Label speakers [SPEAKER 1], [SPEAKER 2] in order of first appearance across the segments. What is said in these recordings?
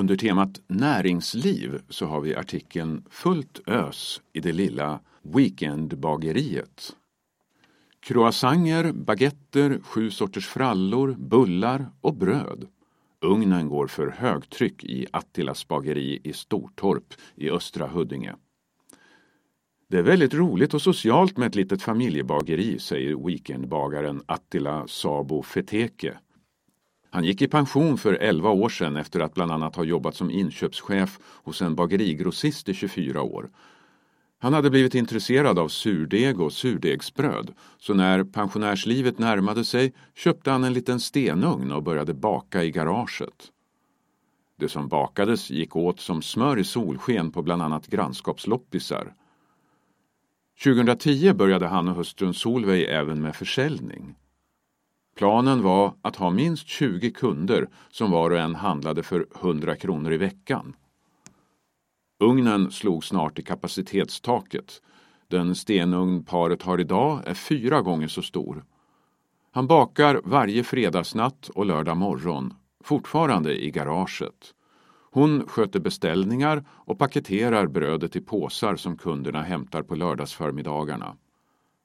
[SPEAKER 1] Under temat näringsliv så har vi artikeln Fullt ös i det lilla Weekendbageriet. Croissanger, baguetter, sju sorters frallor, bullar och bröd. Ugnen går för högtryck i Attilas bageri i Stortorp i östra Huddinge. Det är väldigt roligt och socialt med ett litet familjebageri, säger weekendbagaren Attila Sabo Feteke. Han gick i pension för 11 år sedan efter att bland annat ha jobbat som inköpschef hos en bagerigrossist i 24 år. Han hade blivit intresserad av surdeg och surdegsbröd, så när pensionärslivet närmade sig köpte han en liten stenugn och började baka i garaget. Det som bakades gick åt som smör i solsken på bland annat grannskapsloppisar. 2010 började han och hustrun Solveig även med försäljning. Planen var att ha minst 20 kunder som var och en handlade för 100 kronor i veckan. Ugnen slog snart i kapacitetstaket. Den stenugn paret har idag är fyra gånger så stor. Han bakar varje fredagsnatt och lördag morgon, fortfarande i garaget. Hon sköter beställningar och paketerar brödet i påsar som kunderna hämtar på lördagsförmiddagarna.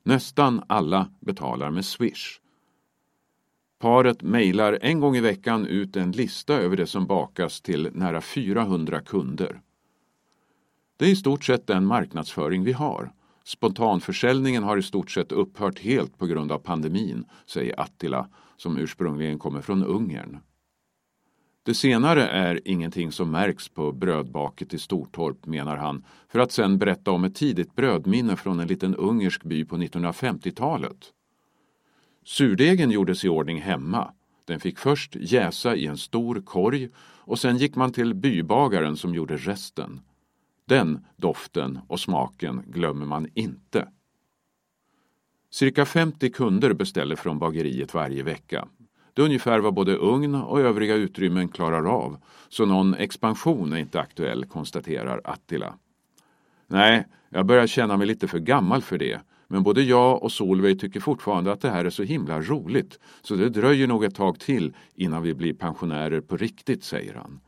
[SPEAKER 1] Nästan alla betalar med Swish. Paret mejlar en gång i veckan ut en lista över det som bakas till nära 400 kunder. Det är i stort sett den marknadsföring vi har. Spontanförsäljningen har i stort sett upphört helt på grund av pandemin, säger Attila som ursprungligen kommer från Ungern. Det senare är ingenting som märks på brödbaket i Stortorp, menar han, för att sen berätta om ett tidigt brödminne från en liten ungersk by på 1950-talet. Surdegen gjordes i ordning hemma. Den fick först jäsa i en stor korg och sen gick man till bybagaren som gjorde resten. Den doften och smaken glömmer man inte. Cirka 50 kunder beställer från bageriet varje vecka. Det är ungefär vad både ugn och övriga utrymmen klarar av, så någon expansion är inte aktuell, konstaterar Attila. Nej, jag börjar känna mig lite för gammal för det, men både jag och Solveig tycker fortfarande att det här är så himla roligt, så det dröjer nog ett tag till innan vi blir pensionärer på riktigt, säger han.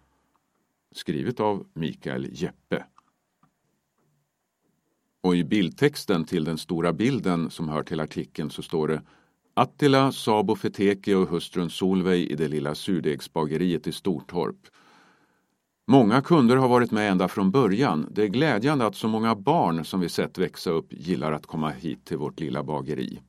[SPEAKER 1] Skrivet av Mikael Jeppe. Och i bildtexten till den stora bilden som hör till artikeln så står det Attila Sabo Feteke och hustrun Solveig i det lilla surdegsbageriet i Stortorp. Många kunder har varit med ända från början. Det är glädjande att så många barn som vi sett växa upp gillar att komma hit till vårt lilla bageri.